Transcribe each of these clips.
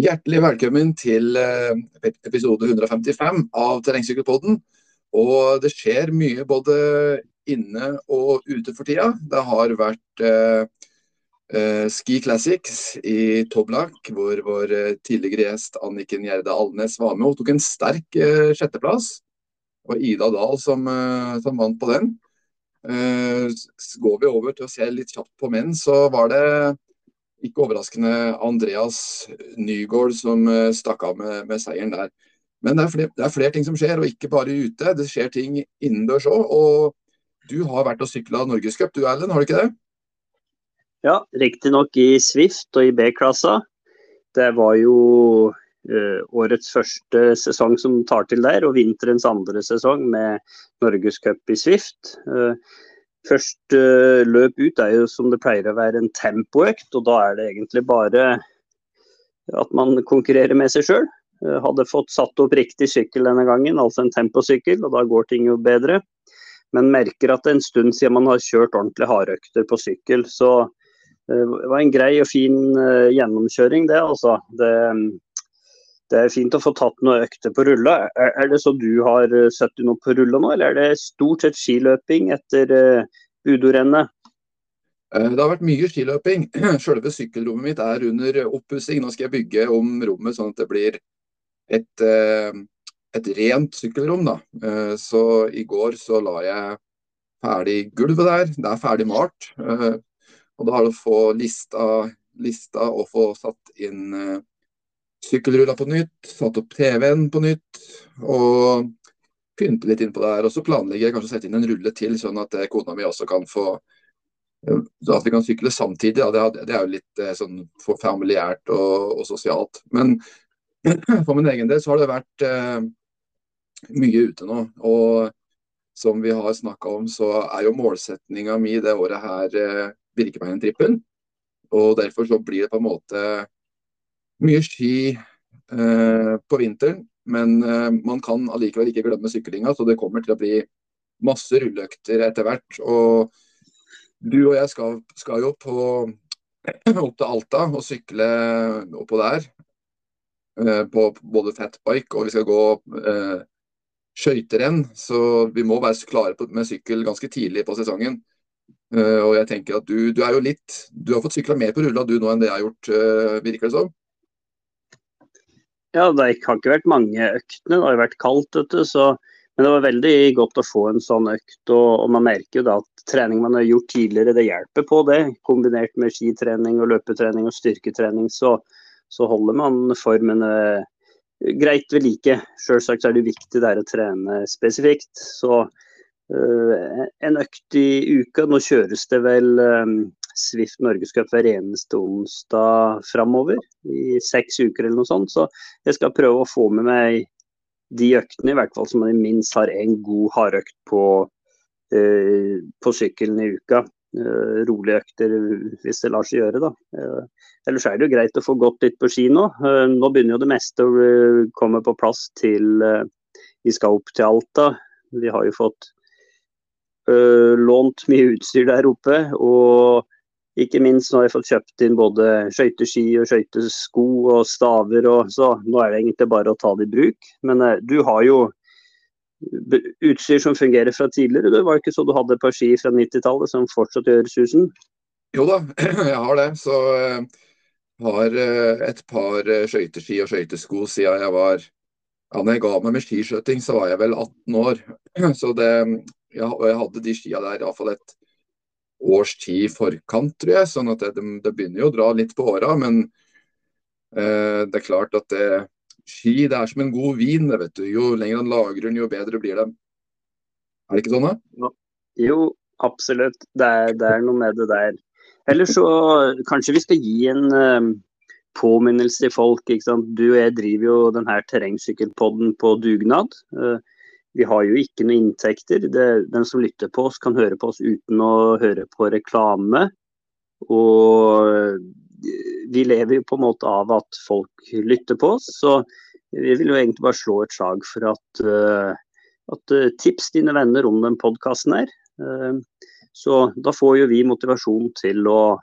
Hjertelig velkommen til eh, episode 155 av Terrengsykkelpodden. Og det skjer mye både inne og ute for tida. Det har vært eh, eh Ski Classics i Toblak, hvor vår eh, tidligere gjest Anniken Gjerde Alnes var med og tok en sterk eh, sjetteplass. Og Ida Dahl som, eh, som vant på den. går vi over til å se litt kjapt på menn, så var det ikke overraskende Andreas Nygaard som eh, stakk av med, med seieren der. Men det er, flere, det er, flere, ting som skjer, og ikke bare ute. Det skjer ting innendørs òg. Og du har vært og sykla Norgescup du Erlend, har du ikke det? Ja, riktignok i Swift og i B-klassa. Det var jo uh, årets første sesong som tar til der, og vinterens andre sesong med Norgescup i Swift. Uh, Først uh, løp ut er jo som det pleier å være en tempoøkt, og da er det egentlig bare at man konkurrerer med seg sjøl. Uh, hadde fått satt opp riktig sykkel denne gangen, altså en temposykkel, og da går ting jo bedre. Men merker at det er en stund siden man har kjørt ordentlig hardøkter på sykkel. Så uh, det var en grei og fin gjennomkjøring, det altså. Det, det er fint å få tatt noen økter på rulla. Er, det så du har eh, sett noe på rulla nå, eller er det stort sett skiløping etter Budorennet? Udorennet? Eh, det har vært mye skiløping. Selve sykkelrommet mitt er under oppussing. Nå skal jeg bygge om rommet sånn at det blir et, et rent sykkelrom. Da. Så i går så la jeg ferdig gulvet der. Det er ferdig malt. Og da har det å få lista, lista og få satt inn sykkelrulla på nytt, satt opp TV-en på nytt og pynte litt inn på det her. Og så planlegger jeg kanskje å sette inn en rulle til, sånn at eh, kona mi også kan få eh, at vi kan sykle samtidig. Ja, det, er jo litt eh, sånn for familiært og, og, sosialt. Men for min egen del så har det vært eh, mye ute nå. Og som vi har snakka om, så er jo målsetninga mi det året her eh, Birkebeinen-trippelen. Og derfor så blir det på en måte mye ski eh, på vinteren, men eh, man kan allikevel ikke glemme syklinga. Så det kommer til å bli masse rulleøkter etter hvert. Og du og jeg skal, skal jo på, opp til Alta og sykle oppå der. Eh, på både fatbike og vi skal gå eh, skøyterenn. Så vi må være klare på, med sykkel ganske tidlig på sesongen. Uh, og jeg tenker at du, du, er jo litt Du har fått sykla mer på rulla du nå enn det jeg har gjort, uh, virker det som? Ja, det har ikke vært mange øktene. Det har vært kaldt ute. Så, men det var veldig godt å få en sånn økt. Og, og man merker jo da at trening man har gjort tidligere, det hjelper på det. Kombinert med skitrening og løpetrening og styrketrening, så, så holder man formen eh, greit ved like. Selvsagt er det viktig det å trene spesifikt. Så eh, en økt i uka. Nå kjøres det vel eh, Swift Norgescup hver eneste onsdag framover. I seks uker eller noe sånt. Så jeg skal prøve å få med meg de øktene, i hvert fall som man minst har en god hardøkt på, eh, på sykkelen i uka. Uh, rolige økter hvis det lar seg gjøre. da. Uh, ellers er det jo greit å få gått litt på ski nå. Uh, nå begynner jo det meste å komme på plass til Vi skal opp til Alta. Vi har jo fått lånt mye utstyr der oppe. Og ikke minst nå har jeg fått kjøpt inn både skøyteski og skøytesko og staver, og så nå er det egentlig bare å ta det i bruk. Men eh, du har jo utstyr som fungerer fra tidligere. Det var ikke så du hadde et par ski fra 90-tallet som fortsatt gjør susen? Jo da, jeg har det. Så jeg eh, har eh, et par skøyteski og skøytesko siden jeg var ja, når jeg ga meg med skiskøyting, så var jeg vel 18 år. Så det, ja, og jeg hadde de skia der iallfall et års tid i forkant, tror jeg. sånn at det, det, begynner jo å dra litt på åra. Men eh, det er klart at det, ski det er som en god vin. Vet du. Jo lenger den lagrer den, jo bedre blir den. Er det ikke sånn, da? Jo, absolutt. Det er, det er, noe med det der. Eller så kanskje vi skal gi en um, påminnelse til folk. Du og jeg driver jo denne terrengsykkelpodden på dugnad. Uh, vi har jo ikke noen inntekter. Det, den som lytter på oss, kan høre på oss uten å høre på reklame. Og vi lever jo på en måte av at folk lytter på oss. Så vi vil jo egentlig bare slå et slag for at, uh, at uh, tips dine venner om den podkasten her. Uh, så da får jo vi motivasjon til å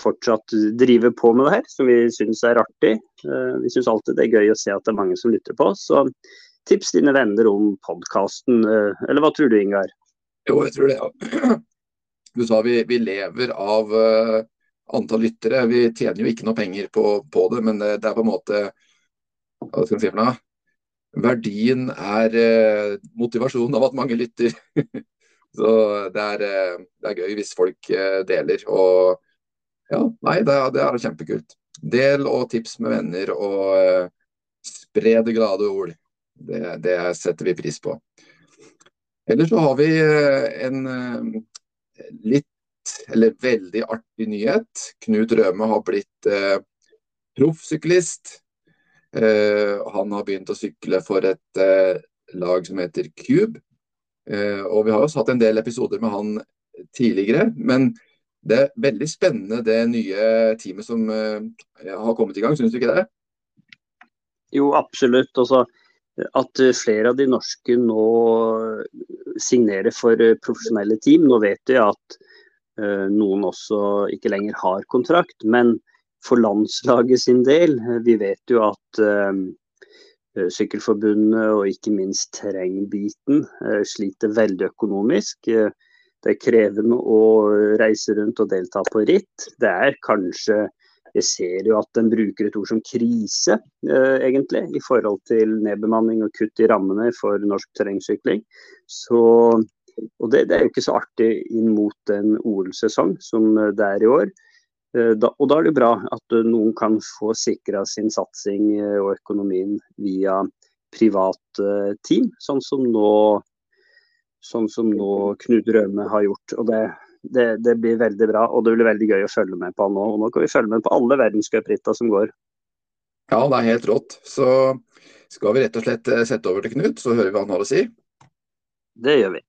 fortsatt drive på med det her, som vi syns er artig. Vi syns alltid det er gøy å se at det er mange som lytter på oss. Så tips dine venner om podkasten. Uh, eller hva tror du, Ingar? Jo, jeg tror det. Ja. Du sa vi, vi lever av uh, antall lyttere. Vi tjener jo ikke noe penger på, på det, men det, det, er på en måte Hva skal jeg si for noe? Verdien er uh, motivasjonen av at mange lytter. Så det er, uh, det er, gøy hvis folk deler. Og ja, nei, det, det, er kjempekult. Del og tips med venner, og spre det glade ord. Det, det setter vi pris på. Ellers så har vi en litt, eller veldig artig nyhet. Knut Røme har blitt eh, proffsyklist. Eh, han har begynt å sykle for et eh, lag som heter Cube. Eh, og vi har også hatt en del episoder med han tidligere. Men det er veldig spennende det nye teamet som eh, har kommet i gang, syns du ikke det? Jo, absolutt. Også at flere av de norske nå signerer for eh, profesjonelle team. Nå vet vi at noen også ikke lenger har kontrakt, men for landslaget sin del, eh, vi vet jo at Sykkelforbundet og ikke minst terrengbiten sliter veldig økonomisk. det er krevende å reise rundt og delta på ritt. Det er kanskje jeg ser jo at den bruker et ord som krise, eh, egentlig, i forhold til nedbemanning og kutt i rammene for norsk terrengsykling. Så, og det, det, er jo ikke så artig inn mot en OL-sesong som det er i år. Eh, da, og da er det bra at noen kan få sikra sin satsing eh, og økonomien via privat team, sånn som nå, sånn som nå Knut Røme har gjort. Og det, det, det, blir veldig bra, og det blir veldig gøy å følge med på nå. Og nå kan vi følge med på alle verdenscuprittene som går. Ja, det er helt rått. Så skal vi rett og slett eh, sette over til Knut, så hører vi hva han har å si. Det gjør vi.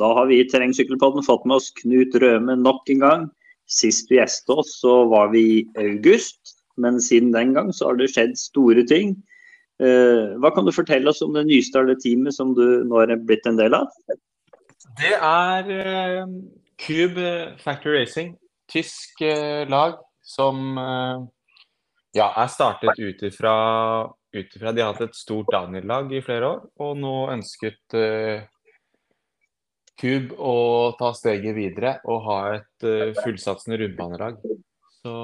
Da har vi i Terrengsykkelpodden fått med oss Knut Røme nok en gang. Sist vi gjestet oss, så var vi i august. Men siden den gang så har det skjedd store ting. Eh, hva kan du fortelle oss om det nystartede teamet som du nå er blitt en del av? Det er uh, Cube Factory Racing, tysk uh, lag som ja, er startet ut ifra De har hatt et stort Daniel-lag i flere år, og nå ønsket Cube å ta steget videre og ha et fullsatsende rundbanelag. Så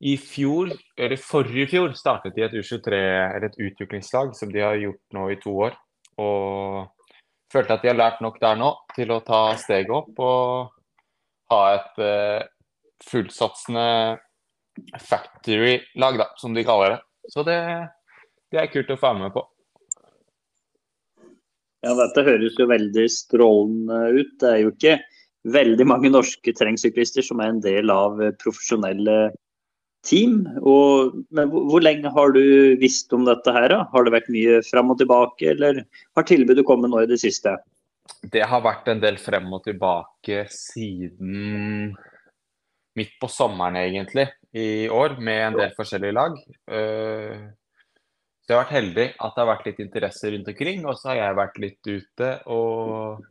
i fjor, eller forrige fjor, startet de et U23, eller et utviklingslag, som de har gjort nå i to år. Og følte at de har lært nok der nå til å ta steget opp og ha et uh, fullsatsende factory-lag, da, som de kaller det. Så det, det er kult å få med på. Ja, dette høres jo veldig strålende ut. Det er jo ikke veldig mange norske terrengsyklister som er en del av profesjonelle team. Og, men hvor, hvor, lenge har du visst om dette her? Da? Har det vært mye frem og tilbake, eller har tilbudet kommet nå i det siste? Det har vært en del frem og tilbake siden midt på sommeren, egentlig, i år, med en del forskjellige lag. Eh, så jeg har vært heldig at det har vært litt interesse rundt omkring, og så har jeg vært litt ute og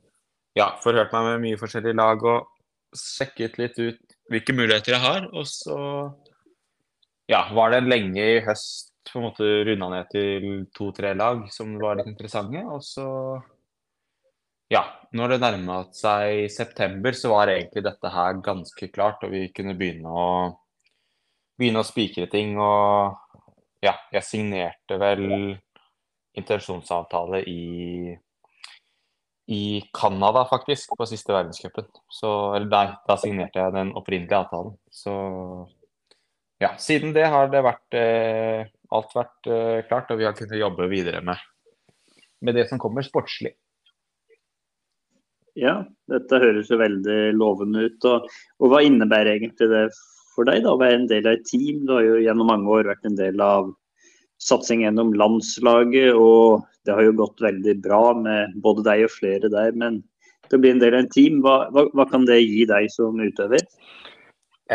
ja, forhørt meg med mye forskjellige lag og sjekket litt ut hvilke muligheter jeg har. Og så ja, var det lenge i høst på en måte runda ned til to-tre lag som var litt interessante. Og så, ja, når det nærma seg september, så var egentlig dette her ganske klart, og vi kunne begynne å, begynne å spikre ting. Og ja, jeg signerte vel intensjonsavtale i i Canada, faktisk, på siste verdenscupen. Eller nei, da signerte jeg den opprinnelige avtalen. Så ja, siden det har det vært eh, alt vært eh, klart, og vi har kunnet jobbe videre med, med det som kommer sportslig. Ja, dette høres jo veldig lovende ut. Og, og, hva innebærer egentlig det for deg, da, å være en del av et team? Du har jo gjennom mange år vært en del av satsing gjennom landslaget, og det har jo gått veldig bra med både deg og flere der. Men til å bli en del av et team, hva, hva, hva kan det gi deg som utøver?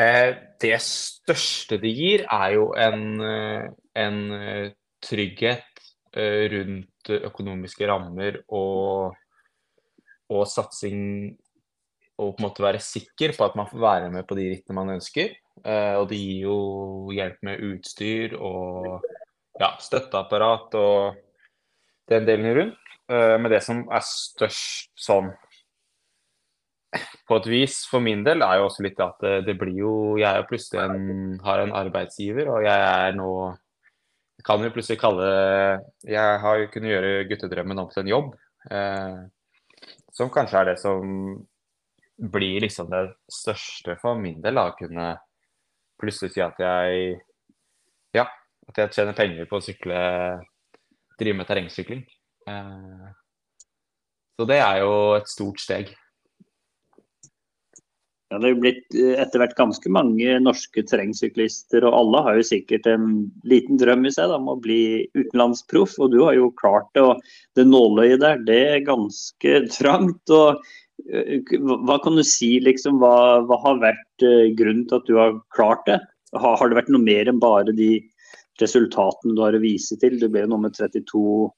Eh, det største det gir, er jo en, eh, en eh, trygghet rundt økonomiske rammer og og satsing og på en måte være sikker på at man får være med på de rittene man ønsker. Eh, og det gir jo hjelp med utstyr og ja, støtteapparat og den delen rundt. Eh, men det som er størst sånn på et vis for min del er jo også litt at det, det blir jo Jeg er jo plutselig en, har en arbeidsgiver, og jeg er nå kan jo plutselig kalle Jeg har jo kunnet gjøre guttedrømmen om til en jobb. Eh, som kanskje er det som blir liksom det største for min del. Å kunne plutselig si at jeg Ja, at jeg tjener penger på å sykle, drive med terrengsykling. Eh, så det er jo et stort steg. Ja, det er jo blitt eh, etter hvert ganske mange norske terrengsyklister, og alle har jo sikkert en liten drøm i seg da, om å bli utenlandsproff. Og du har jo klart det. og Det nåløyet der, det er ganske trangt. og eh, Hva kan du si, liksom, hva, hva har vært uh, grunnen til at du har klart det? Har, har, det vært noe mer enn bare de resultatene du har å vise til? Det ble jo nummer 32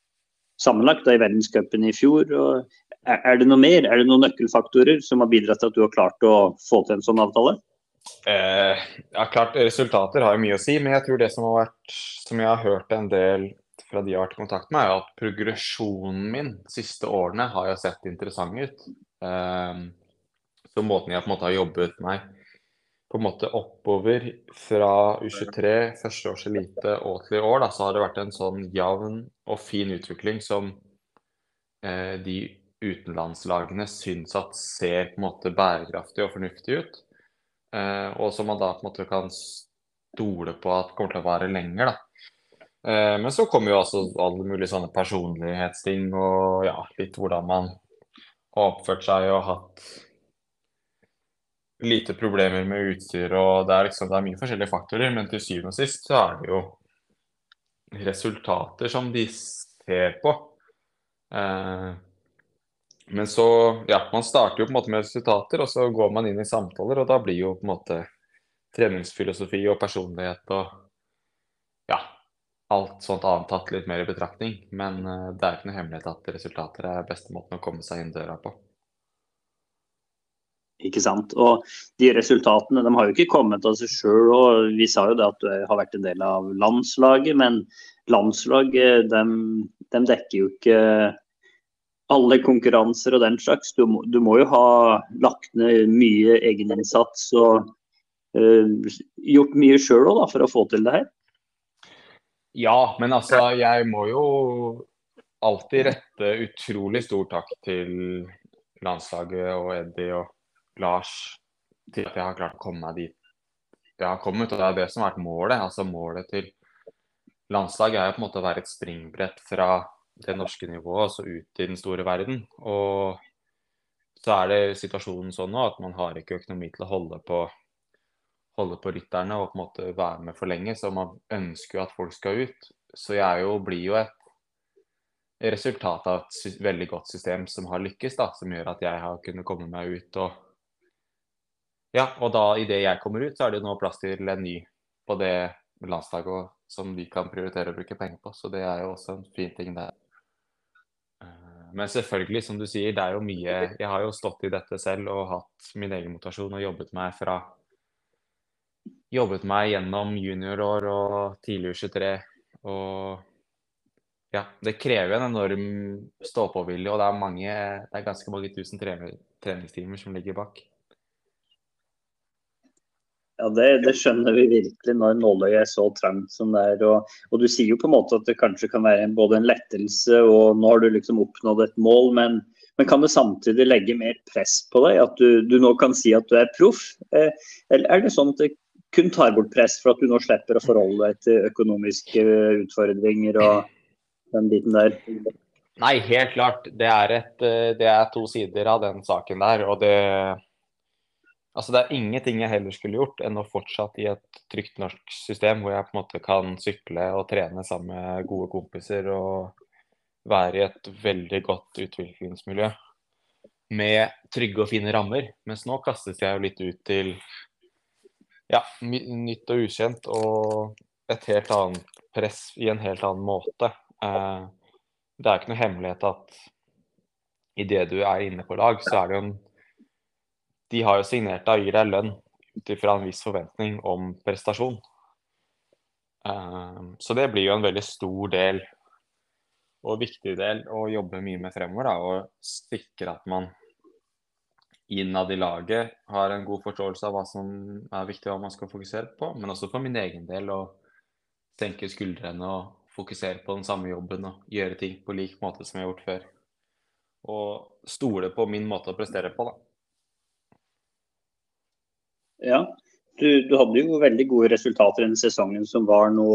sammenlagt da, i verdenscupen i fjor. og er det noe mer? Er det noen nøkkelfaktorer som har bidratt til at du har klart å få til en sånn avtale? Eh, ja, klart Resultater har jo mye å si, men jeg tror det som har vært, som jeg har hørt en del fra de jeg har vært i kontakt med, er at progresjonen min de siste årene har jo sett interessant ut. Eh, så måten jeg på en måte har jobbet meg på en måte oppover fra U23, første års elite og til i år, da, så har det vært en sånn jevn og fin utvikling som eh, de utenlandslagene syns at ser på en måte bærekraftig og fornuftig ut. Eh, og som man da på en måte kan stole på at kommer til å vare lenger. da. Eh, men så kommer jo altså alle mulige sånne personlighetsting og ja, litt hvordan man har oppført seg og hatt lite problemer med utstyr. og Det er liksom, det er mye forskjellige faktorer, men til syvende og sist så er det jo resultater som de ser på. Eh, men så, ja, man starter jo på en måte med resultater, og så går man inn i samtaler, og da blir jo på en måte treningsfilosofi og personlighet og ja, alt sånt annet tatt litt mer i betraktning. Men uh, det er ikke noe hemmelighet at resultater er beste måten å komme seg inn døra på. Ikke sant. Og de resultatene de har jo ikke kommet av seg sjøl. Vi sa jo det at du har vært en del av landslaget, men landslaget de, de dekker jo ikke alle konkurranser og den slags. Du må, du må jo ha lagt ned mye egeninnsats og uh, gjort mye sjøl for å få til det her. Ja, men altså jeg må jo alltid rette utrolig stor takk til landslaget og Eddie og Lars til at jeg har klart å komme meg dit jeg har kommet. Og det er det som har vært målet. Altså målet til landslaget er jo på en måte å være et springbrett fra det norske nivået altså ut i den store verden. Og så er det situasjonen sånn nå at man har ikke økonomi til å holde på, holde på rytterne og på en måte være med for lenge. Så man ønsker jo at folk skal ut. Så jeg jo, blir jo et resultat av et veldig godt system som har lykkes, da, som gjør at jeg har kunnet komme meg ut. Og ja, og da idet jeg kommer ut, så er det nå plass til en ny på det landslaget som vi kan prioritere å bruke penger på. Så det er jo også en fin ting der. Men selvfølgelig, som du sier, det er jo mye Jeg har jo stått i dette selv og hatt min egen motasjon og jobbet meg fra Jobbet meg gjennom juniorår og tidlig U23. Og ja, det krever en enorm stå-på-vilje, og det er, mange, det er ganske mange tusen treningstimer som ligger bak. Ja, det, det, skjønner vi virkelig når nåløyet er så trangt som det er. Og, og, du sier jo på en måte at det kanskje kan være både en lettelse og nå har du liksom oppnådd et mål, men, men kan det samtidig legge mer press på deg? At du, du nå kan si at du er proff? Eh, eller er det sånn at det kun tar bort press for at du nå slipper å forholde deg til økonomiske utfordringer og den biten der? Nei, helt klart. Det er, et, eh, det er to sider av den saken der. og det Altså, det er ingenting jeg heller skulle gjort enn å fortsatt i et trygt norsk system hvor jeg på en måte kan sykle og trene sammen med gode kompiser og være i et veldig godt utviklingsmiljø med trygge og fine rammer. Mens nå kastes jeg jo litt ut til ja, nytt og ukjent og et helt annet press i en helt annen måte. Eh, det er ikke noe hemmelighet at idet du er inne på lag, så er det jo en De har jo signert deg og gir deg lønn ut ifra en viss forventning om prestasjon. Um, så det blir jo en veldig stor del og viktig del å jobbe mye med fremover. Da, og sikre at man innad i laget har en god forståelse av hva som er viktig og hva man skal fokusere på. Men også for min egen del å senke skuldrene og fokusere på den samme jobben og gjøre ting på lik måte som jeg har gjort før. Og stole på min måte å prestere på, da. Ja, du, du hadde jo veldig gode resultater denne sesongen som var nå,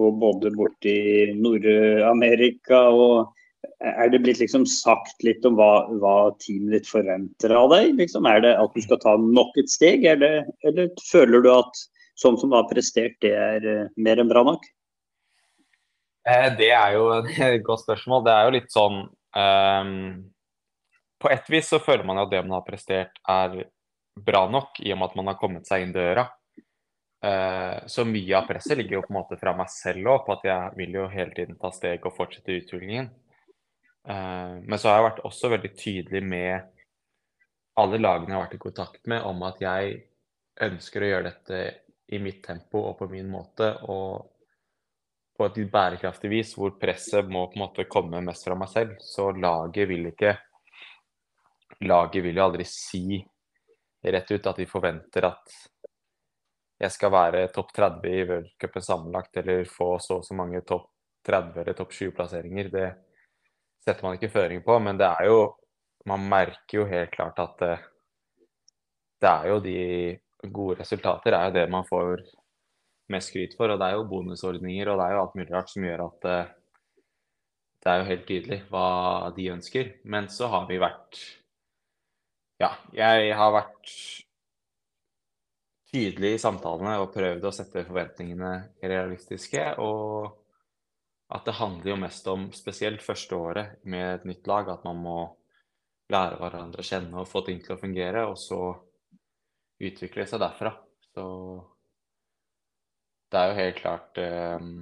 og både borti Nord-Amerika og er det blitt liksom sagt litt om hva, hva teamet ditt forventer av deg? Liksom, er det at du skal ta nok et steg, eller, eller føler du at sånn som du har prestert, det er uh, mer enn bra nok? Eh, det er jo et godt spørsmål. Det er jo litt sånn um, På et vis så føler man jo at det man har prestert er bra nok, i og med at man har kommet seg inn døra. Uh, så mye av presset ligger jo på en måte fra meg selv òg, på at jeg vil jo hele tiden ta steg og fortsette utviklingen. Uh, men så har jeg vært også veldig tydelig med alle lagene jeg har vært i kontakt med, om at jeg ønsker å gjøre dette i mitt tempo og på min måte. Og på et bærekraftig vis hvor presset må på en måte komme mest fra meg selv. Så laget vil ikke Laget vil jo aldri si rett ut at de forventer at jeg skal være topp 30 i worldcupen sammenlagt eller få så og så mange topp 30 eller topp 20-plasseringer. Det setter man ikke føring på, men det er jo Man merker jo helt klart at det, det er jo de gode resultater er jo det man får mest skryt for. Og det er jo bonusordninger og det er jo alt mulig rart som gjør at det, det er jo helt tydelig hva de ønsker. Men så har vi vært Ja, jeg har vært tydelig i samtalene og prøvd å sette forventningene realistiske. Og at det handler jo mest om, spesielt første året med et nytt lag, at man må lære hverandre å kjenne og få ting til å fungere, og så utvikle seg derfra. Så det er jo helt klart um,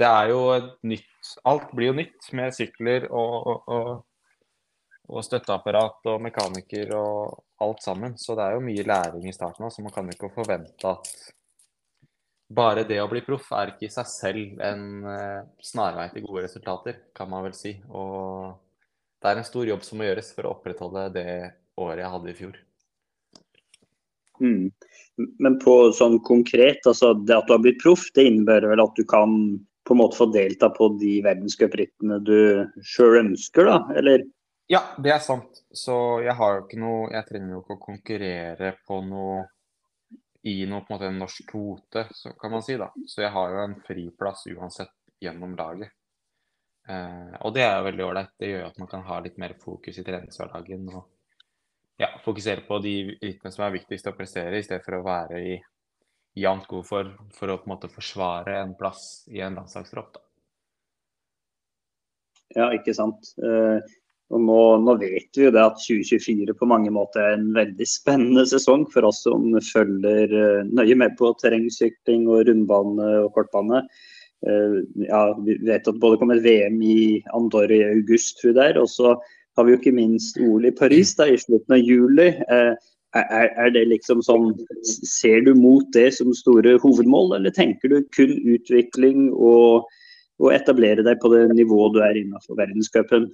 Det er jo nytt Alt blir jo nytt med sykler og, og, og, og støtteapparat og mekaniker og alt sammen. Så det er jo mye læring i starten òg, så man kan ikke forvente at bare det å bli proff er ikke i seg selv en uh, snarvei til gode resultater, kan man vel si. Og det er en stor jobb som må gjøres for å opprettholde det året jeg hadde i fjor. Mm. Men på sånn konkret, altså det at du har blitt proff, det innebærer vel at du kan på en måte få delta på de verdenscuprittene du sjøl ønsker, da? Eller? Ja, det er sant. Så jeg har jo ikke noe Jeg trenger jo ikke å konkurrere på noe i noe på en måte en norsk kvote, kan man si. da. Så jeg har jo en friplass uansett gjennom laget. Eh, og det er jo veldig ålreit. Det gjør at man kan ha litt mer fokus i treningshverdagen. og ja, fokusere på de rittene som er viktigst å prestere, i stedet for å være i jevnt god for, for å på en måte forsvare en plass i en landslagstropp. Ja, ikke sant. Uh, og nå, nå, vet vi jo det at 2024 på mange måter er en veldig spennende sesong for oss som følger uh, nøye med på terrengsykling og rundbane og kortbane. Uh, ja, vi vet at både kommer VM i Andorra i august, tror jeg og så har vi jo ikke minst OL i Paris da, i slutten av juli. Uh, er, er, det liksom sånn Ser du mot det som store hovedmål, eller tenker du kun utvikling og, og etablere deg på det nivået du er innenfor verdenscupen?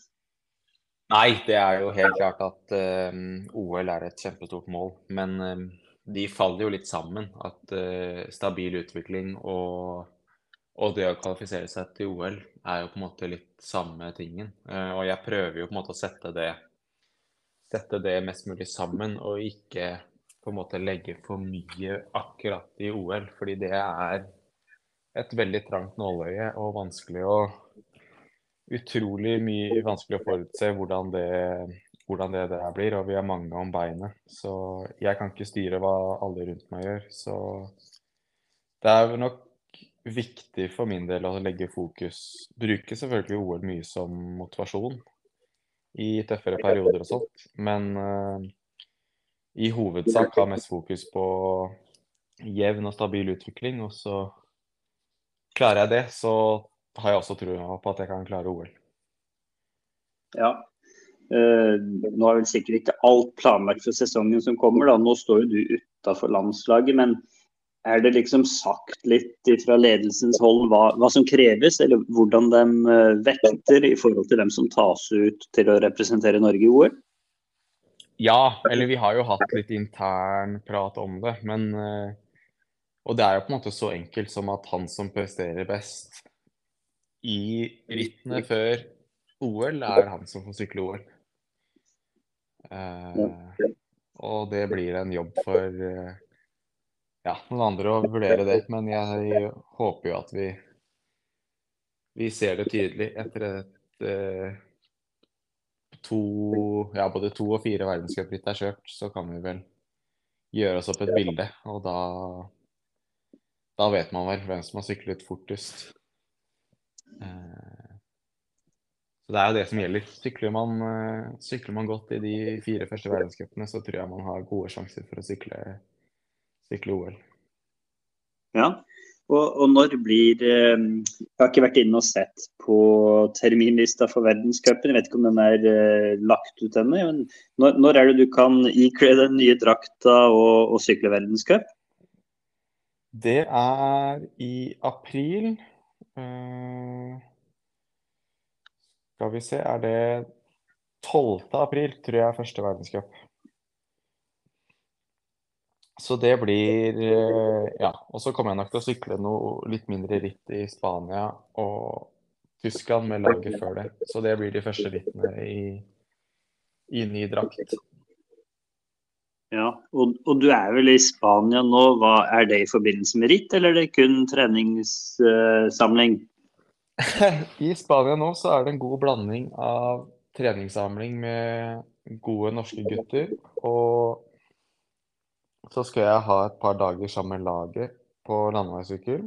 Nei, det er jo helt klart at uh, OL er et kjempestort mål. Men uh, de faller jo litt sammen. At uh, stabil utvikling og, og, det å kvalifisere seg til OL er jo på en måte litt samme tingen. Og jeg prøver jo på en måte å sette det, sette det mest mulig sammen, og ikke på en måte legge for mye akkurat i OL. Fordi det er et veldig trangt nåløye og vanskelig å utrolig mye vanskelig å forutse hvordan det, hvordan det der blir, og vi er mange om beinet. Så jeg kan ikke styre hva alle rundt meg gjør. Så det er nok viktig for min del å legge fokus Bruke selvfølgelig OL mye som motivasjon i tøffere perioder og sånt, men uh, i hovedsak ha mest fokus på jevn og stabil utvikling. Og så klarer jeg det, så har jeg også trua på at jeg kan klare OL. Ja. Uh, nå er vel sikkert ikke alt planlagt for sesongen som kommer. da. Nå står jo du utafor landslaget. Men er det liksom sagt litt fra ledelsens hold hva, hva som kreves, eller hvordan de uh, vekter i forhold til dem som tas ut til å representere Norge i OL? Ja, eller vi har jo hatt litt intern prat om det. Men uh, Og det er jo på en måte så enkelt som at han som presterer best i rittene før OL, er han som får sykle OL. Uh, og det blir en jobb for uh, ja, noen andre å vurdere det. Men jeg håper jo at vi, vi ser det tydelig etter et uh, to, ja, både to og fire verdenscupritt er kjørt, så kan vi vel gjøre oss opp et bilde. Og da, da vet man vel hvem som har syklet fortest. Eh, så det er jo det som gjelder. Sykler man, eh, sykler man godt i de fire første verdenscupene, så tror jeg man har gode sjanser for å sykle, sykle OL. Ja, og, og, når blir eh, Jeg har ikke vært inne og sett på terminlista for verdenscupen. Jeg vet ikke om den er lagt ut ennå. Når, når, er det du kan ikle den nye drakta og, og sykle verdenscup? Det er i april. Uh, skal vi se, er det 12. april, tror jeg, første verdenscup. Så det blir uh, Ja. Og så kommer jeg nok til å sykle noe litt mindre ritt i Spania og Tyskland med laget før det. Så det blir de første rittene i, i ny drakt. Ja, og, og, du er vel i Spania nå. Hva Er det i forbindelse med ritt, eller er det kun treningssamling? I Spania nå så er det en god blanding av treningssamling med gode norske gutter. Og så skal jeg ha et par dager sammen med laget på landeveissykkel.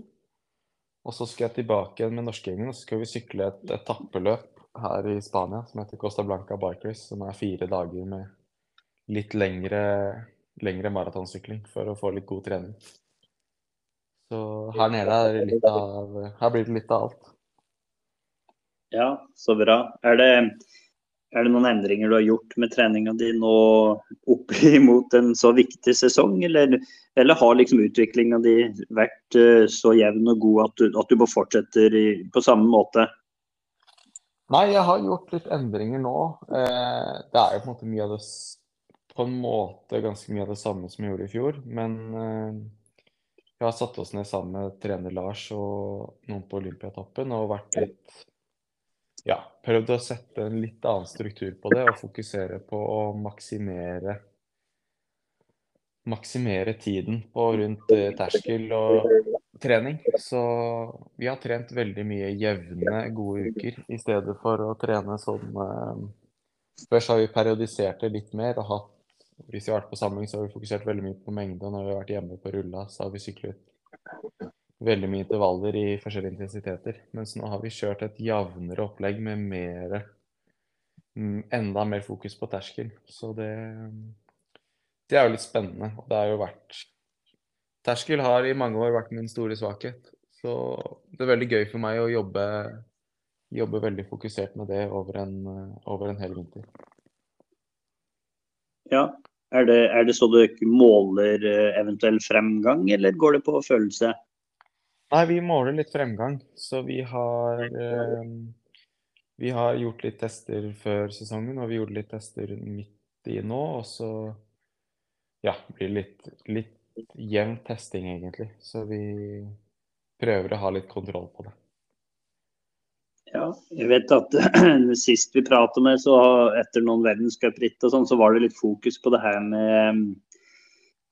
Og så skal jeg tilbake igjen med norskegjengen og så skal vi sykle et etappeløp her i Spania som heter Costa Blanca Bikers, som er fire dager med litt lengre, lengre maratonsykling for å få litt god trening. Så her nede av Her blir det litt av alt. Ja, så bra. Er det, er det noen endringer du har gjort med treninga di nå opp imot en så viktig sesong, eller, eller har liksom utviklinga di vært uh, så jevn og god at du, at du bare fortsetter i, på samme måte? Nei, jeg har gjort litt endringer nå. Eh, det er jo på en måte mye av det på en måte ganske mye av det samme som vi gjorde i fjor. Men eh, vi har satt oss ned sammen med trener Lars og noen på Olympiatoppen og vært litt Ja, prøvd å sette en litt annen struktur på det og fokusere på å maksimere maksimere tiden på rundt uh, terskel og trening. Så vi har trent veldig mye jevne, gode uker i stedet for å trene sånn eh, Først har vi periodisert det litt mer og hatt hvis vi har vært på samling, så har vi fokusert veldig mye på mengde. Og når vi har vært hjemme på rulla, så har vi syklet veldig mye intervaller i forskjellige intensiteter. Mens nå har vi kjørt et jevnere opplegg med mer, mm, enda mer fokus på terskel. Så det, det er jo litt spennende. Og det har jo vært Terskel har i mange år vært min store svakhet. Så det er veldig gøy for meg å jobbe, jobbe veldig fokusert med det over en, over en hel vinter. Ja, er det, er det så du måler eh, eventuell fremgang, eller går det på følelse? Nei, vi måler litt fremgang. Så vi har eh, Vi har gjort litt tester før sesongen, og vi gjorde litt tester midt i nå. Og så ja, blir det litt, litt jevn testing, egentlig. Så vi prøver å ha litt kontroll på det. Ja, jeg vet at sist vi pratet med, så etter noen verdenscupritt og sånn, så var det litt fokus på det her med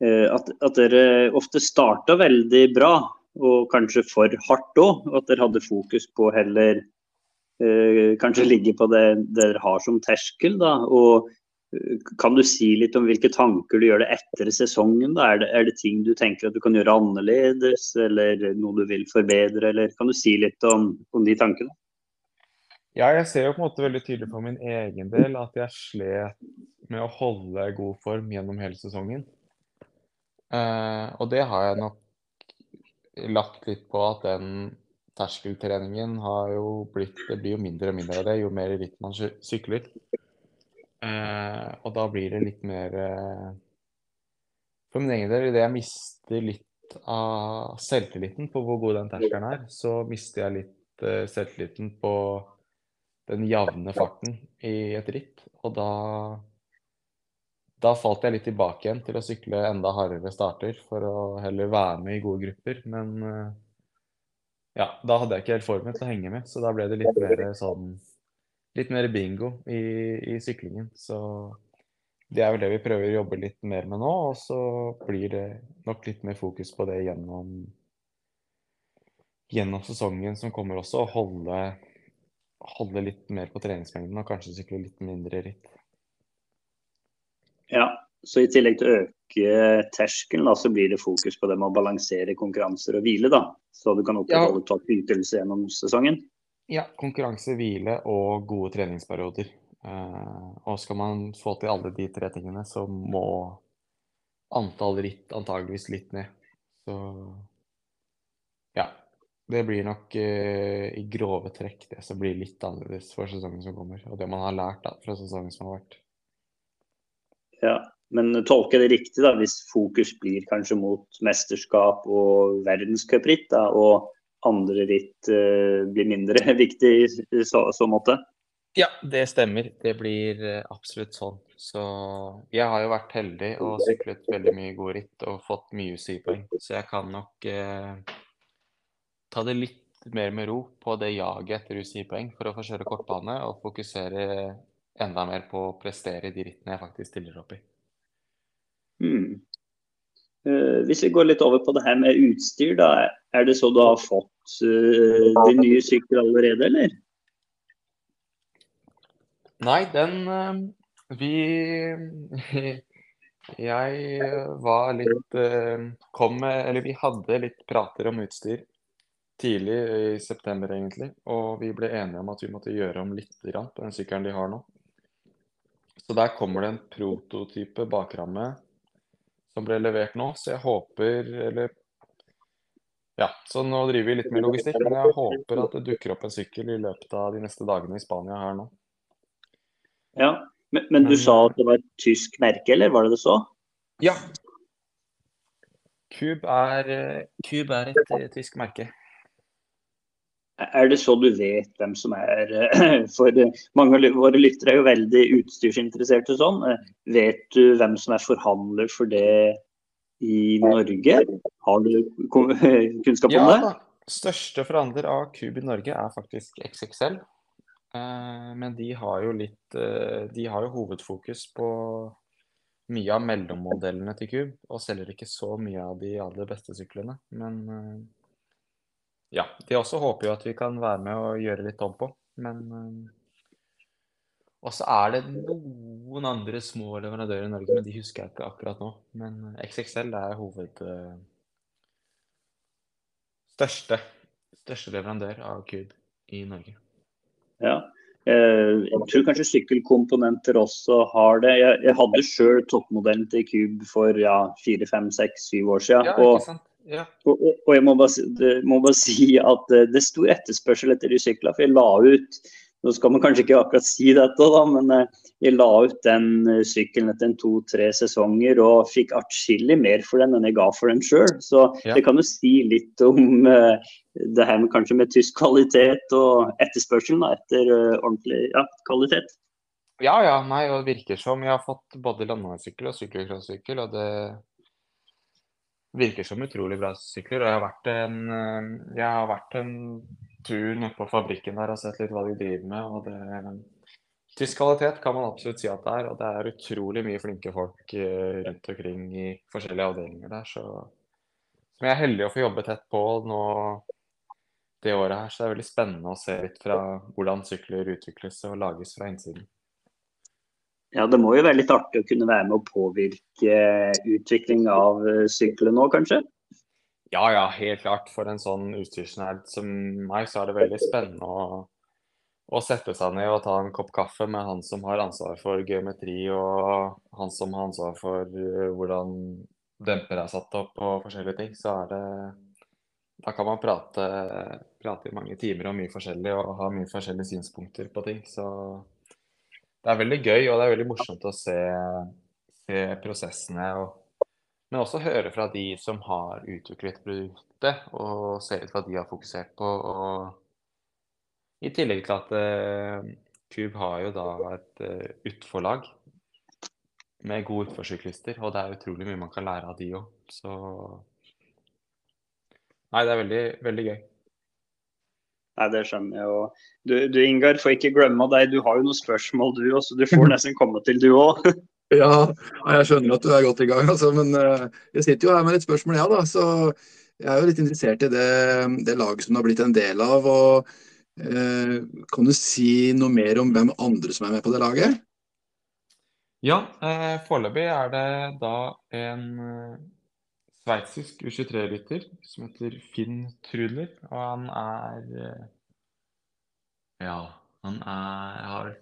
uh, at, at, dere ofte starta veldig bra, og kanskje for hardt òg. At dere hadde fokus på heller uh, kanskje ligge på det dere har som terskel. da, og uh, kan du si litt om hvilke tanker du gjør det etter sesongen? da, er det, er det ting du tenker at du kan gjøre annerledes, eller noe du vil forbedre? eller Kan du si litt om, om de tankene? Ja, jeg ser jo på en måte veldig tydelig på min egen del at jeg slet med å holde god form gjennom hele sesongen. Uh, og det har jeg nok lagt litt på at den terskeltreningen har jo blitt Det blir jo mindre og mindre av det jo mer ritt man sykler. Eh, og da blir det litt mer eh, For min egen del, idet jeg mister litt av selvtilliten på hvor god den terskelen er, så mister jeg litt selvtilliten på den jevne farten i et ritt. Og da da falt jeg litt tilbake igjen til å sykle enda hardere starter for å heller være med i gode grupper. Men eh, ja, da hadde jeg ikke helt formen til å henge med, så da ble det litt mer sånn Litt mer bingo i, i syklingen. Så det er vel det vi prøver å jobbe litt mer med nå. Og så blir det nok litt mer fokus på det gjennom, gjennom sesongen som kommer også. Å holde, holde litt mer på treningsmengden og kanskje sykle litt mindre ritt. Ja, så i tillegg til å øke terskelen, så blir det fokus på det med å balansere konkurranser og hvile. da, Så du kan opprettholde ja. ytelse gjennom sesongen? Ja, konkurranse, hvile og gode treningsperioder. Uh, og skal man få til alle de tre tingene, så må antall ritt antageligvis litt ned. Så. Det blir nok uh, i grove trekk det som blir litt annerledes for sesongen som kommer. Og det man har lært da, fra sesongen som har vært. Ja, men tolker det riktig da, hvis fokus blir kanskje mot mesterskap og verdenscupritt, og andre ritt uh, blir mindre viktig i, så, så, måte? Ja, det stemmer. Det blir uh, absolutt sånn. Så jeg har jo vært heldig og syklet veldig mye gode ritt og fått mye UCI-poeng. Så jeg kan nok uh, ta det litt mer med ro på det jaget etter UCI-poeng for å få kjøre kortbane og fokusere enda mer på å prestere de rittene jeg faktisk stiller opp i. Hmm. Uh, hvis vi går litt over på det her med utstyr, da. Er det så du har fått uh, din nye sykkel allerede, eller? Nei, den uh, Vi Jeg var litt Kom med Eller vi hadde litt prater om utstyr tidlig i september, egentlig. Og vi ble enige om at vi måtte gjøre om litt på den sykkelen de har nå. Så der kommer det en prototype bakramme som ble levert nå. Så jeg håper Eller ja, så nå driver vi litt med logistikk, men jeg håper at det dukker opp en sykkel i løpet av de neste dagene i Spania her nå. Ja, men, men du men, sa at det var et tysk merke, eller var det det så? Ja. Cube er, Cube er et, et tysk merke. Er det så du vet hvem som er For mange av våre lyttere er jo veldig utstyrsinteresserte sånn. Vet du hvem som er forhandler for det i Norge? Har du kunnskap om ja, det? Ja, Største forhandler av Cube i Norge er faktisk XXL. Eh, men de har jo litt eh, De har jo hovedfokus på mye av mellommodellene til Cube, og selger ikke så mye av de aller beste syklene. Men eh, ja, de også håper jo at vi kan være med og gjøre litt om på, men uh, Og så er det noen andre små leverandører i Norge, men de husker jeg ikke akkurat nå. Men XXL er hoved uh, største, største leverandør av Cube i Norge. Ja. Eh, jeg tror kanskje sykkelkomponenter også har det. Jeg, jeg hadde sjøl toppmodellen til Cube for ja, fire, fem, seks, syv år siden. Ja, ikke sant? Ja. Og, og, jeg må bare, må bare, si at eh, det stor etterspørsel etter de syklene. For jeg la ut nå skal man kanskje ikke akkurat si dette, da, men eh, jeg la ut den eh, sykkelen etter to-tre sesonger og fikk atskillig mer for den enn jeg ga for den sjøl. Så ja. det kan jo si litt om uh, det her med kanskje med tysk kvalitet og etterspørselen da, etter uh, ordentlig ja, kvalitet. Ja, ja. Nei, og det virker som jeg har fått både landeveissykkel og sykkelcrossykkel, og det virker som utrolig bra sykler. Og jeg har vært en, eh, jeg har vært en tur nede på fabrikken der og sett litt hva de driver med. og det Tysk kvalitet kan man absolutt si at det er, og det er utrolig mye flinke folk eh, rundt omkring i forskjellige avdelinger der. Så som jeg er heldig å få jobbe tett på nå det året her, så det er veldig spennende å se litt fra hvordan sykler utvikles og lages fra innsiden. Ja, Det må jo være litt artig å kunne være med å påvirke utvikling av sykkelen nå, kanskje? Ja, ja, helt klart. For en sånn utstyrsnerd som meg, så er det veldig spennende å, å, sette seg ned og ta en kopp kaffe med han som har ansvar for geometri, og han som har ansvar for uh, hvordan demper er satt opp og forskjellige ting. Så er det Da kan man prate i mange timer om mye forskjellig og ha mye forskjellige synspunkter på ting. Så det er veldig gøy, og det er veldig morsomt å se, se prosessene. Og, men også høre fra de som har utviklet produktet, og se ut hva de har fokusert på. Og i tillegg til at uh, har jo da et uh, utforlag med gode utforsyklister, og det er utrolig mye man kan lære av de òg. Så Nei, det er veldig, veldig gøy. Nei, Det skjønner jeg. Og du, du Ingar, får ikke glemme deg, du har jo noen spørsmål du også. Du får nesten komme til du òg. ja, jeg skjønner at du er godt i gang, altså. Men uh, jeg sitter jo her med litt spørsmål, jeg ja, da. Så jeg er jo litt interessert i det, det laget som du har blitt en del av. og eh, Kan du si noe mer om hvem andre som er med på det laget? Ja, eh, foreløpig er det da en eh, sveitsisk U23-rytter som heter Finn Trudler. Og han er eh, Ja, han er, har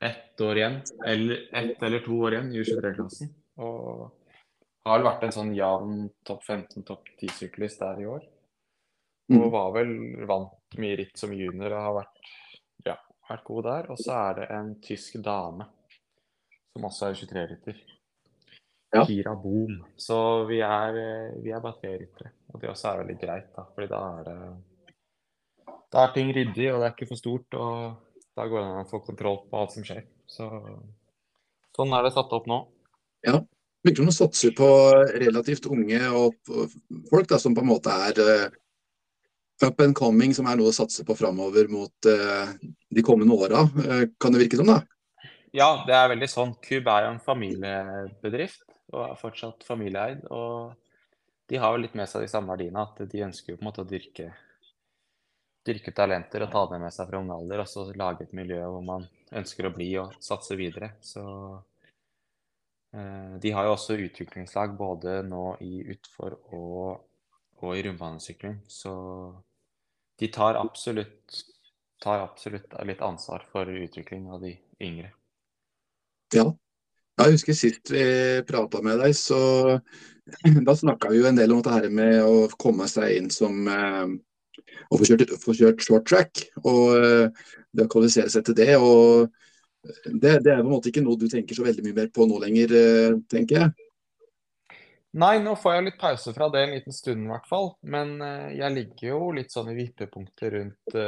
ett år igjen, eller ett eller to år igjen i U23-klassen. Og har vært en sånn jevn topp 15, topp 10-syklist der i år. Og mm. var vel vant mye ritt som junior og har vært, ja, vært god der. Og så er det en tysk dame som også er 23-rytter. Ja. Kira Boom. Så vi er, vi er bare tre ryttere. Og det også er veldig greit, da. Fordi da er det Da er ting ryddig, og det er ikke for stort. Og da går det an å få kontroll på alt som skjer. Så sånn er det satt opp nå. Ja. Virker som du satser på relativt unge og folk da, som på en måte er uh, up and coming, som er noe å satse på framover mot uh, de kommende åra. Uh, kan det virke som, da? Ja, det er veldig sånn. Cube er jo en familiebedrift og er fortsatt familieeid. Og de har jo litt med seg de samme verdiene, at de ønsker jo på en måte å dyrke, dyrke talenter og ta det med seg fra ung alder. Og så lage et miljø hvor man ønsker å bli og satse videre. Så eh, de har jo også utviklingslag både nå i utfor og, og i rundbanesykling. Så de tar absolutt, tar absolutt litt ansvar for utvikling av de yngre. Ja. Jeg husker sist vi prata med deg, så da snakka vi jo en del om dette med å komme seg inn som eh, Å få kjørt, få kjørt short track og eh, det å kvalifisere seg til det. og det, det, er på en måte ikke noe du tenker så veldig mye mer på nå lenger, eh, tenker jeg. Nei, nå får jeg litt pause fra det en liten stund i hvert fall. Men jeg ligger jo litt sånn i vippepunktet rundt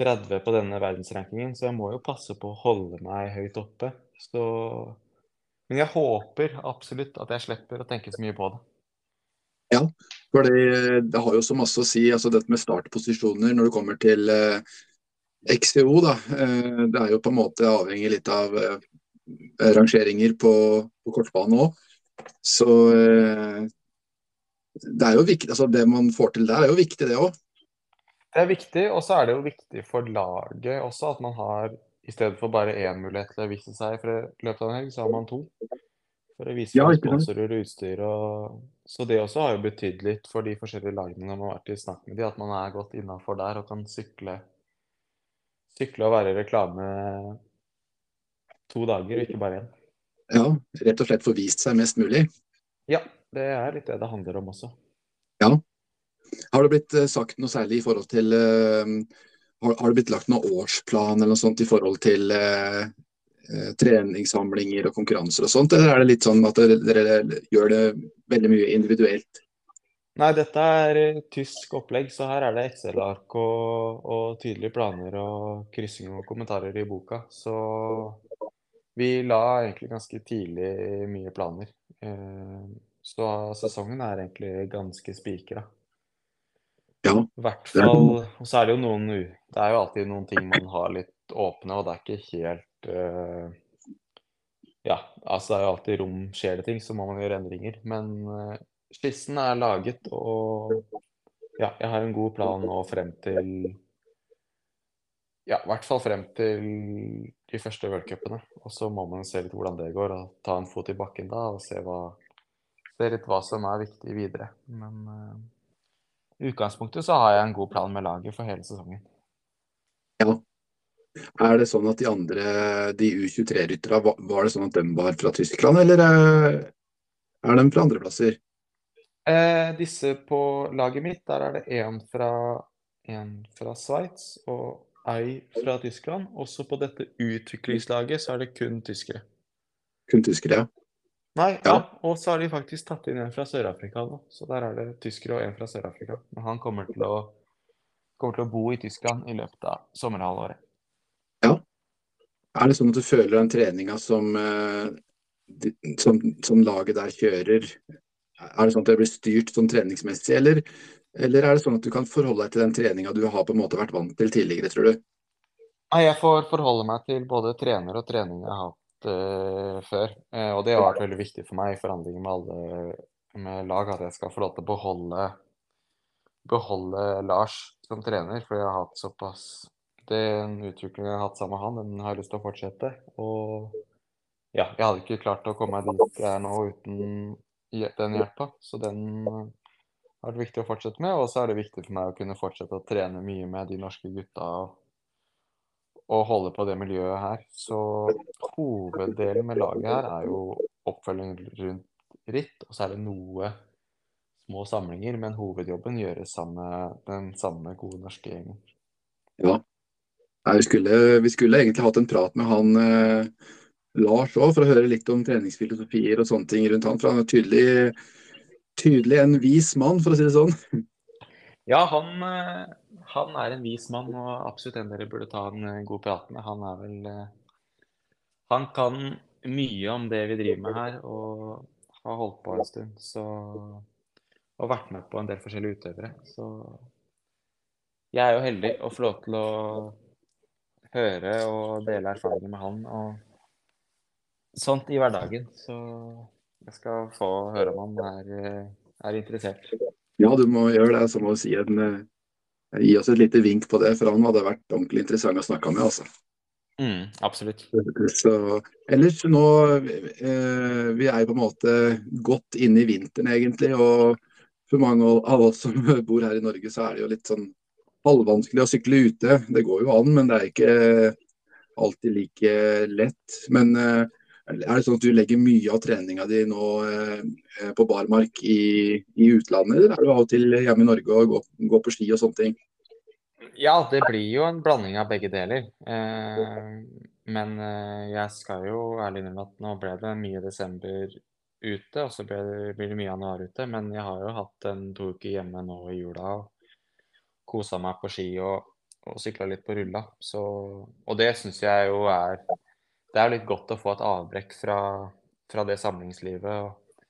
30 på denne verdensrankingen, så jeg må jo passe på å holde meg høyt oppe. Så Men jeg håper absolutt at jeg slipper å tenke så mye på det. Ja, for det, det har jo så masse å si, altså dette med startposisjoner når det kommer til eh, XCO. da, eh, Det er jo på en måte avhengig litt av eh, rangeringer på, på kortbane òg. Så eh, det er jo viktig, altså det man får til der er jo viktig, det òg. Det er viktig, og så er det jo viktig for laget også at man har i stedet for bare én mulighet til å vise seg for i løpet av en helg, så har man to. For å vise ja, sponsorer og utstyr. Og... Så det også har jo betydd litt for de forskjellige lagene når man har vært i snakk med de, at man er godt innafor der og kan sykle, sykle og være i reklame to dager, og ikke bare én. Ja, rett og slett få vist seg mest mulig? Ja, det er litt det det handler om også. Ja, har det blitt eh, sagt noe særlig i forhold til uh, har, har, det blitt lagt noen årsplan eller noe sånt i forhold til eh, treningssamlinger og konkurranser og sånt, eller er det litt sånn at dere, gjør det veldig mye individuelt? Nei, dette er tysk opplegg, så her er det Excel-ark og, og, tydelige planer og kryssing og kommentarer i boka. Så vi la egentlig ganske tidlig mye planer. Så sesongen er egentlig ganske spikra. Ja. I hvert fall Og så er det jo noen Det er jo alltid noen ting man har litt åpne, og det er ikke helt uh, Ja, altså det er jo alltid rom Skjer det ting, så må man gjøre endringer. Men uh, skissen er laget, og ja, jeg har en god plan nå frem til Ja, i hvert fall frem til de første v-cupene. Og så må man se litt hvordan det går, og ta en fot i bakken da, og se, hva, se litt hva som er viktig videre. Men uh, i utgangspunktet så har jeg en god plan med laget for hele sesongen. Ja. Er det sånn at de andre, de U23-rytterne, var det sånn at de var fra Tyskland, eller er de fra andreplasser? Eh, disse på laget mitt, der er det én fra en fra Sveits og ei fra Tyskland. Også på dette utviklingslaget så er det kun tyskere. Kun tyskere, ja. Nei, ja. Ja. Og så har de faktisk tatt inn en fra Sør-Afrika nå. Så der er det tyskere og en fra Sør-Afrika. Men han kommer til, å, kommer til å bo i Tyskland i løpet av sommerhalvåret. Ja. Er det sånn at du føler den treninga som, eh, som, som laget der kjører, er det sånn at det blir styrt sånn treningsmessig, eller, eller er det sånn at du kan forholde deg til den treninga du har på en måte vært vant til tidligere, tror du? Nei, jeg får forholde meg til både trener og trening jeg har eh, før. Uh, og det har vært veldig viktig for meg i forhandlinger med alle med lag, at jeg skal få lov til å beholde, beholde Lars som trener. For jeg har hatt såpass Den utviklingen jeg har hatt sammen med han, den har jeg lyst til å fortsette. Og ja, jeg hadde ikke klart å komme meg dit jeg er nå uten den hjelpa. Så den har vært viktig å fortsette med. Og så er det viktig for meg å kunne fortsette å trene mye med de norske gutta. og og holde på det miljøet her. Så hoveddelen med laget her er jo oppfølging rundt ritt, og så er det noe små samlinger, men hovedjobben gjøres sammen den samme gode norske gjengen. Ja. Nei, vi, skulle, vi skulle egentlig hatt en prat med han eh, Lars òg, for å høre litt om treningsfilosofier og sånne ting rundt han. For han er tydelig, tydelig en vis mann, for å si det sånn. Ja, han, eh, han er en vis mann, og absolutt en dere burde ta en eh, god prat med. Han er vel eh, Han kan mye om det vi driver med her, og har holdt på en stund. Så Og vært med på en del forskjellige utøvere. Så jeg er jo heldig å få lov til å høre og dele erfaringer med han og sånt i hverdagen. Så jeg skal få høre om han er, er interessert. Ja, du må gjøre det. Så må du si en, eh, gi oss et lite vink på det, for han hadde vært ordentlig interessant å snakke med. altså. Mm, absolutt. Så, ellers nå eh, Vi er jo på en måte godt inne i vinteren, egentlig. Og for mange av oss som bor her i Norge, så er det jo litt sånn halvvanskelig å sykle ute. Det går jo an, men det er ikke alltid like lett. Men eh, er det sånn at du legger mye av treninga di nå eh, på barmark i, i utlandet, eller er du av og til hjemme i Norge og går, på ski og sånne ting? Ja, det blir jo en blanding av begge deler. Eh, men eh, jeg skal jo ærlig innrømme at nå ble det mye desember ute, og så ble det, blir det mye januar ute. Men jeg har jo hatt en to uker hjemme nå i jula og kosa meg på ski og, og sykla litt på rulla. Så, og det syns jeg jo er Det er litt godt å få et avbrekk fra, fra det samlingslivet og,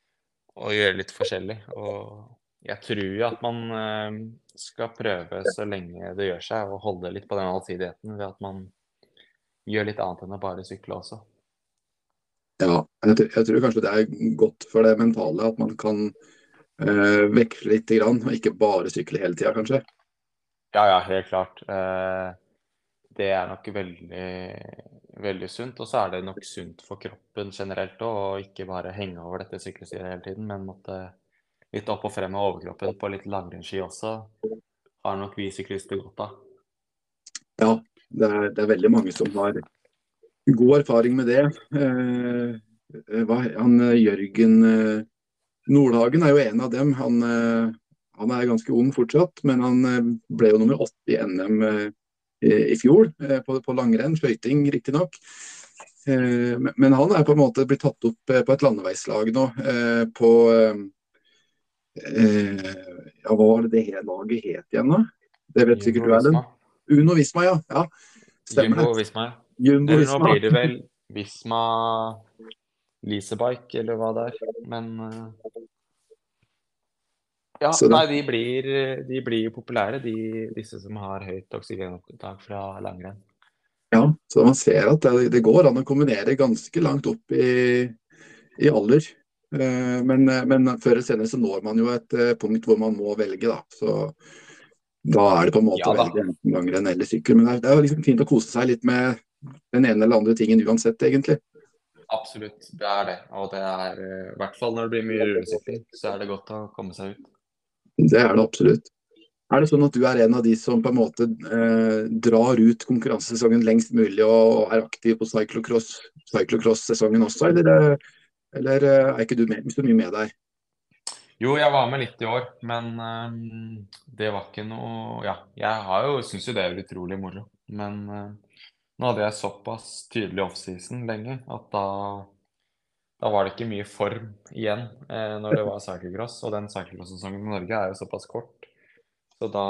og gjøre litt forskjellig. Og jeg tror jo at man eh, skal prøve så lenge det gjør seg, å holde litt på den allsidigheten ved at man gjør litt annet enn å bare sykle også. Ja, jeg, tror- jeg tror kanskje det er godt for det mentale at man kan øh, veksle litt, grann, og ikke bare sykle hele tida, kanskje. Ja, ja, helt klart. Uh, det er nok veldig, veldig sunt. Og så er det nok sunt for kroppen generelt å ikke bare henge over dette sykkelstyret hele tiden, men måtte litt opp og frem med overkroppen på litt langrennsski også. Har nok vi syklister godt av. Ja, det er, det er veldig mange som har god erfaring med det. Eh, hva, han, eh, Jørgen eh, Nordhagen er jo en av dem. Han, eh, han er ganske ung fortsatt, men han ble jo nummer åtte i NM i, fjor eh, på, på langrenn, skøyting riktignok. Eh, men, han er på en måte blitt tatt opp eh, på et landeveislag nå. Eh, på ja, Hva var det det laget het igjen, da? Det vet sikkert du, Erlend. Uno Visma, ja. ja. Stemmer Jumbo det. Visma, ja. Jumbo Visma. nå blir det vel Visma Leasebike, eller hva det er. Men Ja, Så nei, de blir, de blir populære, de, disse som har høyt oksygenopptak fra langrenn. Ja, så man ser at det, det går an å kombinere ganske langt opp i, i alder. Eh, Men, men før eller senere så når man jo et eh, punkt hvor man må velge, da. Så da er det på en måte Ja å velge enten langrenn eller sykkel. Men det er, det er jo liksom fint å kose seg litt med den ene eller andre tingen uansett, egentlig. Absolutt, det er det. Og det er eh, i hvert fall når det blir mye rullesykling, så er det godt å komme seg ut. Det er det absolutt. Er det sånn at du er en av de som på en måte eh, drar ut konkurransesesongen lengst mulig og er aktiv på cyclocross, cyclocross-sesongen også, eller, eh, eller eh, er ikke du med, så mye med der? Jo, jeg var med litt i år, men um, det var ikke noe Ja, jeg har jo, syns jo det er utrolig moro. Men uh, nå hadde jeg såpass tydelig offseason lenge at da, da var det ikke mye form igjen eh, når det var cyclocross. Og den cyclocross-sesongen i Norge er jo såpass kort. Så da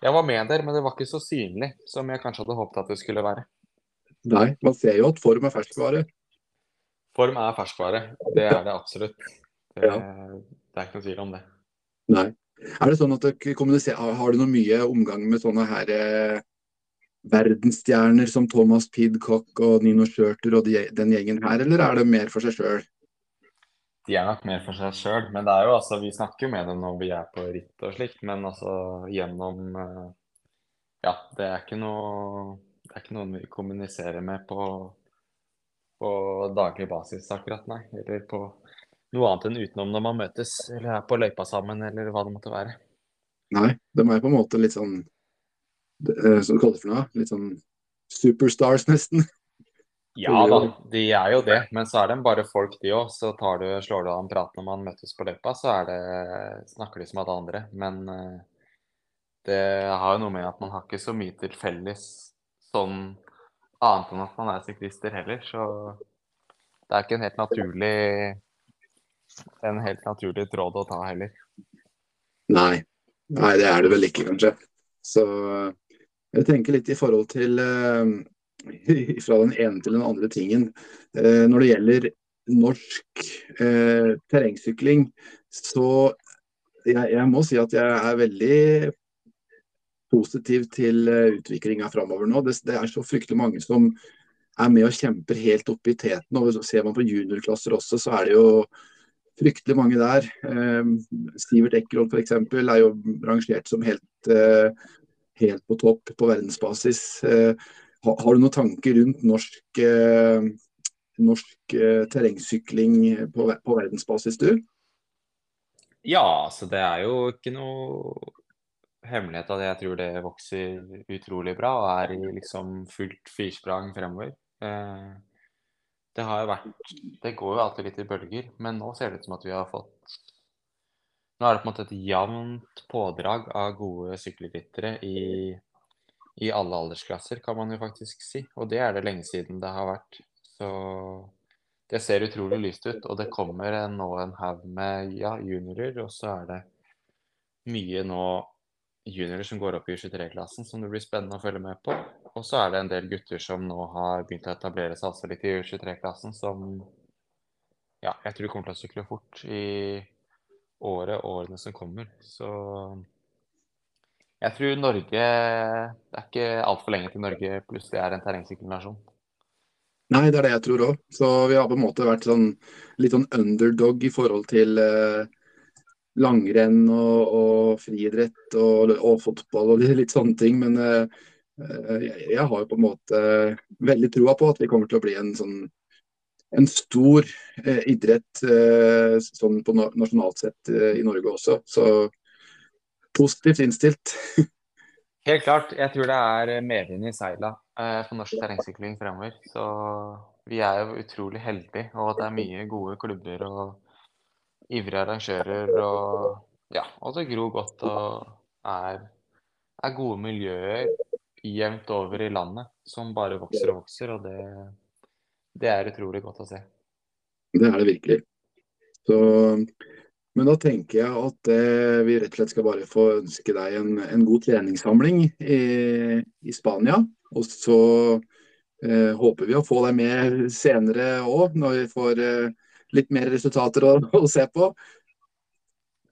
Jeg var med der, men det var ikke så synlig som jeg kanskje hadde håpet at det skulle være. Nei, man ser jo at form er ferskvare. Form er ferskvare, det er det absolutt. Det, Ja. det er ikke noe tvil om det. Nei. Er det sånn at dere kommuniserer, Har du noe mye omgang med sånne her eh, verdensstjerner som Thomas Pidcock og Nino Schurter og de, den gjengen her, eller er det mer for seg sjøl? De er nok mer for seg sjøl, men det er jo altså, vi snakker jo med dem når vi er på ritt og slikt. Men altså gjennom eh, Ja, det er ikke noe Det er ikke noen vi kommuniserer med på, på daglig basis akkurat, nei. Eller på noe annet enn utenom når man møtes eller er på løypa sammen, eller hva det måtte være. Nei, de er på en måte litt sånn Som du kaller for noe? Litt sånn superstars, nesten. Ja da, de er jo det. Men så er de bare folk, de òg. Så tar du, slår du av en prat når man møtes på løypa, så er det, snakker de som alle andre. Men eh, det har jo noe med at man har ikke så mye til felles sånn annet enn at man er syklister heller. Så det er ikke en helt naturlig en helt naturlig tråd å ta heller. Nei. Nei, det er det vel ikke, kanskje. Så jeg tenker litt i forhold til eh, Fra den ene til den andre tingen. Eh, når det gjelder norsk eh, terrengsykling, så jeg, jeg må si at jeg er veldig positiv til eh, utviklinga framover nå. Det, det er så fryktelig mange som er med og kjemper helt oppe i teten. og Ser man på juniorklasser også, så er det jo fryktelig mange der. Eh, Sivert Eckrold f.eks. er jo rangert som helt, eh, helt på topp på verdensbasis. Eh, har, du noen tanker rundt norsk, eh, norsk eh, terrengsykling på, på verdensbasis, du? Ja, altså det er jo ikke noe hemmelighet at jeg tror det vokser utrolig bra og er i liksom fullt firsprang fremover. Det har jo vært Det går jo alltid litt i bølger, men nå ser det ut som at vi har fått Nå er det på en måte et jevnt pådrag av gode sykkelryttere i, i alle aldersklasser, kan man jo faktisk si. Og det er det lenge siden det har vært. Så det ser utrolig lyst ut. Og det kommer nå en haug med ja, juniorer, og så er det mye nå juniorer som går opp i U23-klassen som det blir spennende å følge med på. Og så er det en del gutter som nå har begynt å etablere seg altså litt i U23-klassen, som ja, jeg tror kommer til å sykle fort i året og årene som kommer. Så jeg tror Norge Det er ikke altfor lenge til Norge plutselig er en terrengsykkelnasjon. Nei, det er det jeg tror òg. Så vi har på en måte vært sånn, litt sånn underdog i forhold til eh, langrenn og, og friidrett og, og fotball og litt, litt sånne ting. Men eh, eh, jeg, jeg har jo på en måte veldig trua på at vi kommer til å bli en sånn en stor eh, idrett eh, sånn på no nasjonalt sett eh, i Norge også. Så positivt innstilt. Helt klart. Jeg tror det er medvind i seila eh, for norsk terrengsykling fremover. Så vi er jo utrolig heldige, og det er mye gode klubber og ivrige arrangører. Og ja, og det gror godt og er, er gode miljøer jevnt over i landet som bare vokser og vokser. Og det, det er utrolig godt å se. Det er det virkelig. Så, men da tenker jeg at eh, vi rett og slett skal bare få ønske deg en, en god treningssamling i, i Spania. Og så eh, håper vi å få deg med senere òg, når vi får eh, litt mer resultater å, å se på.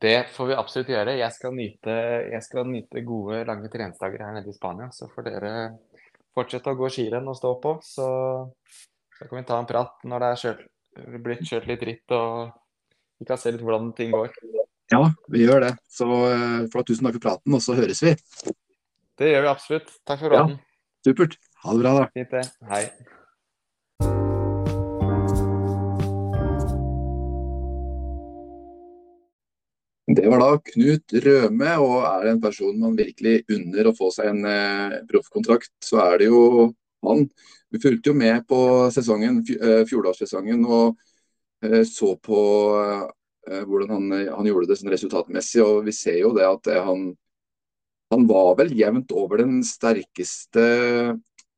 Det får vi absolutt gjøre. Jeg skal nyte, jeg skal nyte gode, lange treningsdager her nede i Spania. Så får dere fortsette å gå skirenn og stå på. Så, så kan vi ta en prat når det er kjørt, blitt kjørt litt ritt og vi kan se litt hvordan ting går. Ja, vi gjør det. Så eh, for tusen takk for praten, og så høres vi. Det gjør vi absolutt. Takk for praten. Supert. Ha det bra, da. Fint det. Hei. Det var da Knut Røme, og er det en person man virkelig unner å få seg en eh, proffkontrakt, så er det jo han. Vi fulgte jo med på sesongen, eh, fjorårssesongen og eh, så på hvordan han, han, gjorde det sånn resultatmessig. og Vi ser jo det at han, han var vel jevnt over den sterkeste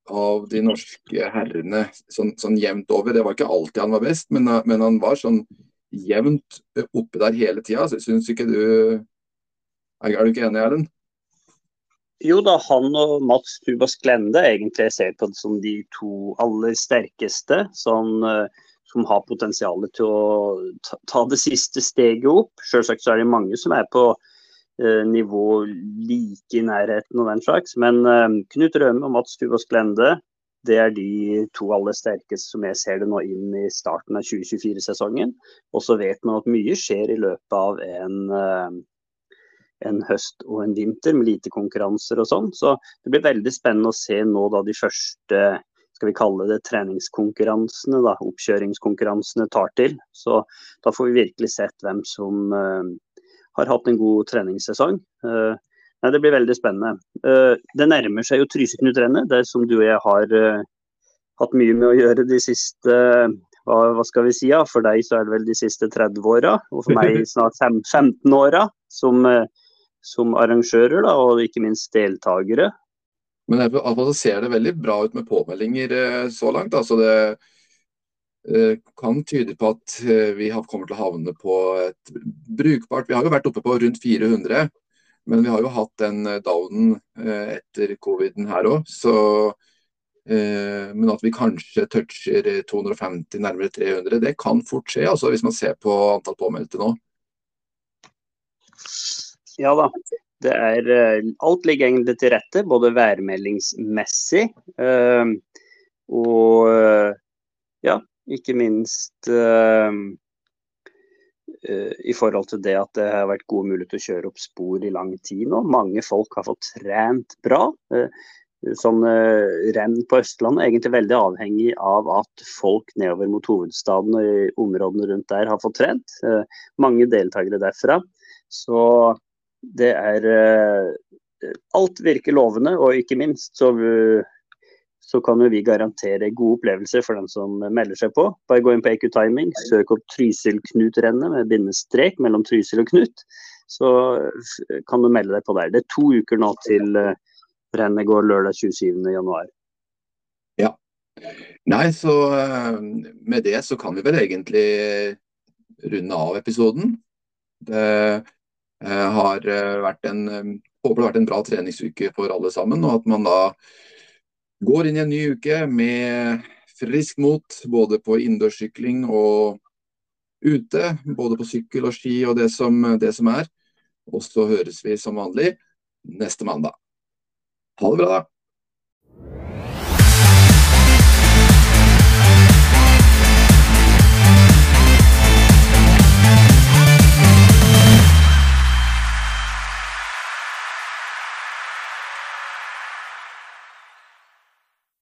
av de norske herrene. Sånn, sånn jevnt over. Det var ikke alltid han var best, men, men han var sånn jevnt oppe der hele tida. Syns ikke du er du ikke enig, Erlend? Jo da, han og Mats Tubas Glende egentlig ser på det som de to aller sterkeste. Sånn, som har potensial til å ta, det siste steget opp. Selvsagt så er det mange som er på uh, nivå like i nærheten og den slags. Men uh, Knut Røme og Mats Tubas Glende det er de to aller sterkeste som jeg ser det nå inn i starten av 2024-sesongen. Og så vet man at mye skjer i løpet av en en høst og en vinter med lite konkurranser og sånn. Så det blir veldig spennende å se nå da de første skal vi kalle det treningskonkurransene, da, oppkjøringskonkurransene tar til. Så da får vi virkelig sett hvem som uh, har hatt en god treningssesong. Uh, nei, det blir veldig spennende. Uh, det nærmer seg jo Tryseknut-rennet, det som du og jeg har hatt mye med å gjøre de siste hva, hva, skal vi si, ja? For deg så er det vel de siste 30 åra, og for meg snart 15 åra som, som arrangører da, og ikke minst deltakere. Men det ser det veldig bra ut med påmeldinger eh, så langt. Altså det eh, kan tyde på at eh, vi kommer til å havne på et brukbart Vi har jo vært oppe på rundt 400, men vi har jo hatt den downen etter coviden her òg. Men at vi kanskje toucher 250, nærmere 300, det kan fort skje altså hvis man ser på antall påmeldte nå. Ja da. Det er, eh, alt ligger egentlig til rette, både værmeldingsmessig øh, og eh, ja, ikke minst øh, i forhold til det at det har vært gode muligheter å kjøre opp spor i lang tid nå. Mange folk har fått trent bra. Sånn renn på Østlandet er egentlig veldig avhengig av at folk nedover mot hovedstaden og i områdene rundt der har fått trent. Mange deltakere derfra. Så det er eh, Alt virker lovende, og ikke minst så, så kan vi garantere gode opplevelser for den som melder seg på. Bare gå inn på EQ Timing, søk opp Trysil-Knut-rennet med bindestrek mellom Trysil og Knut. Så kan du melde deg på der. Det er to uker nå til eh, rennet går lørdag 27.1. Ja. Nei, så eh, med det så kan vi vel egentlig runde av episoden. Det har eh, vært en, eh, håper det har vært en bra treningsuke for alle sammen. Og at man da går inn i en ny uke med frisk mot både på innendørssykling og ute. Både på sykkel og ski og det som, det som er. Og så høres vi som vanlig neste mandag. Ha det bra, da.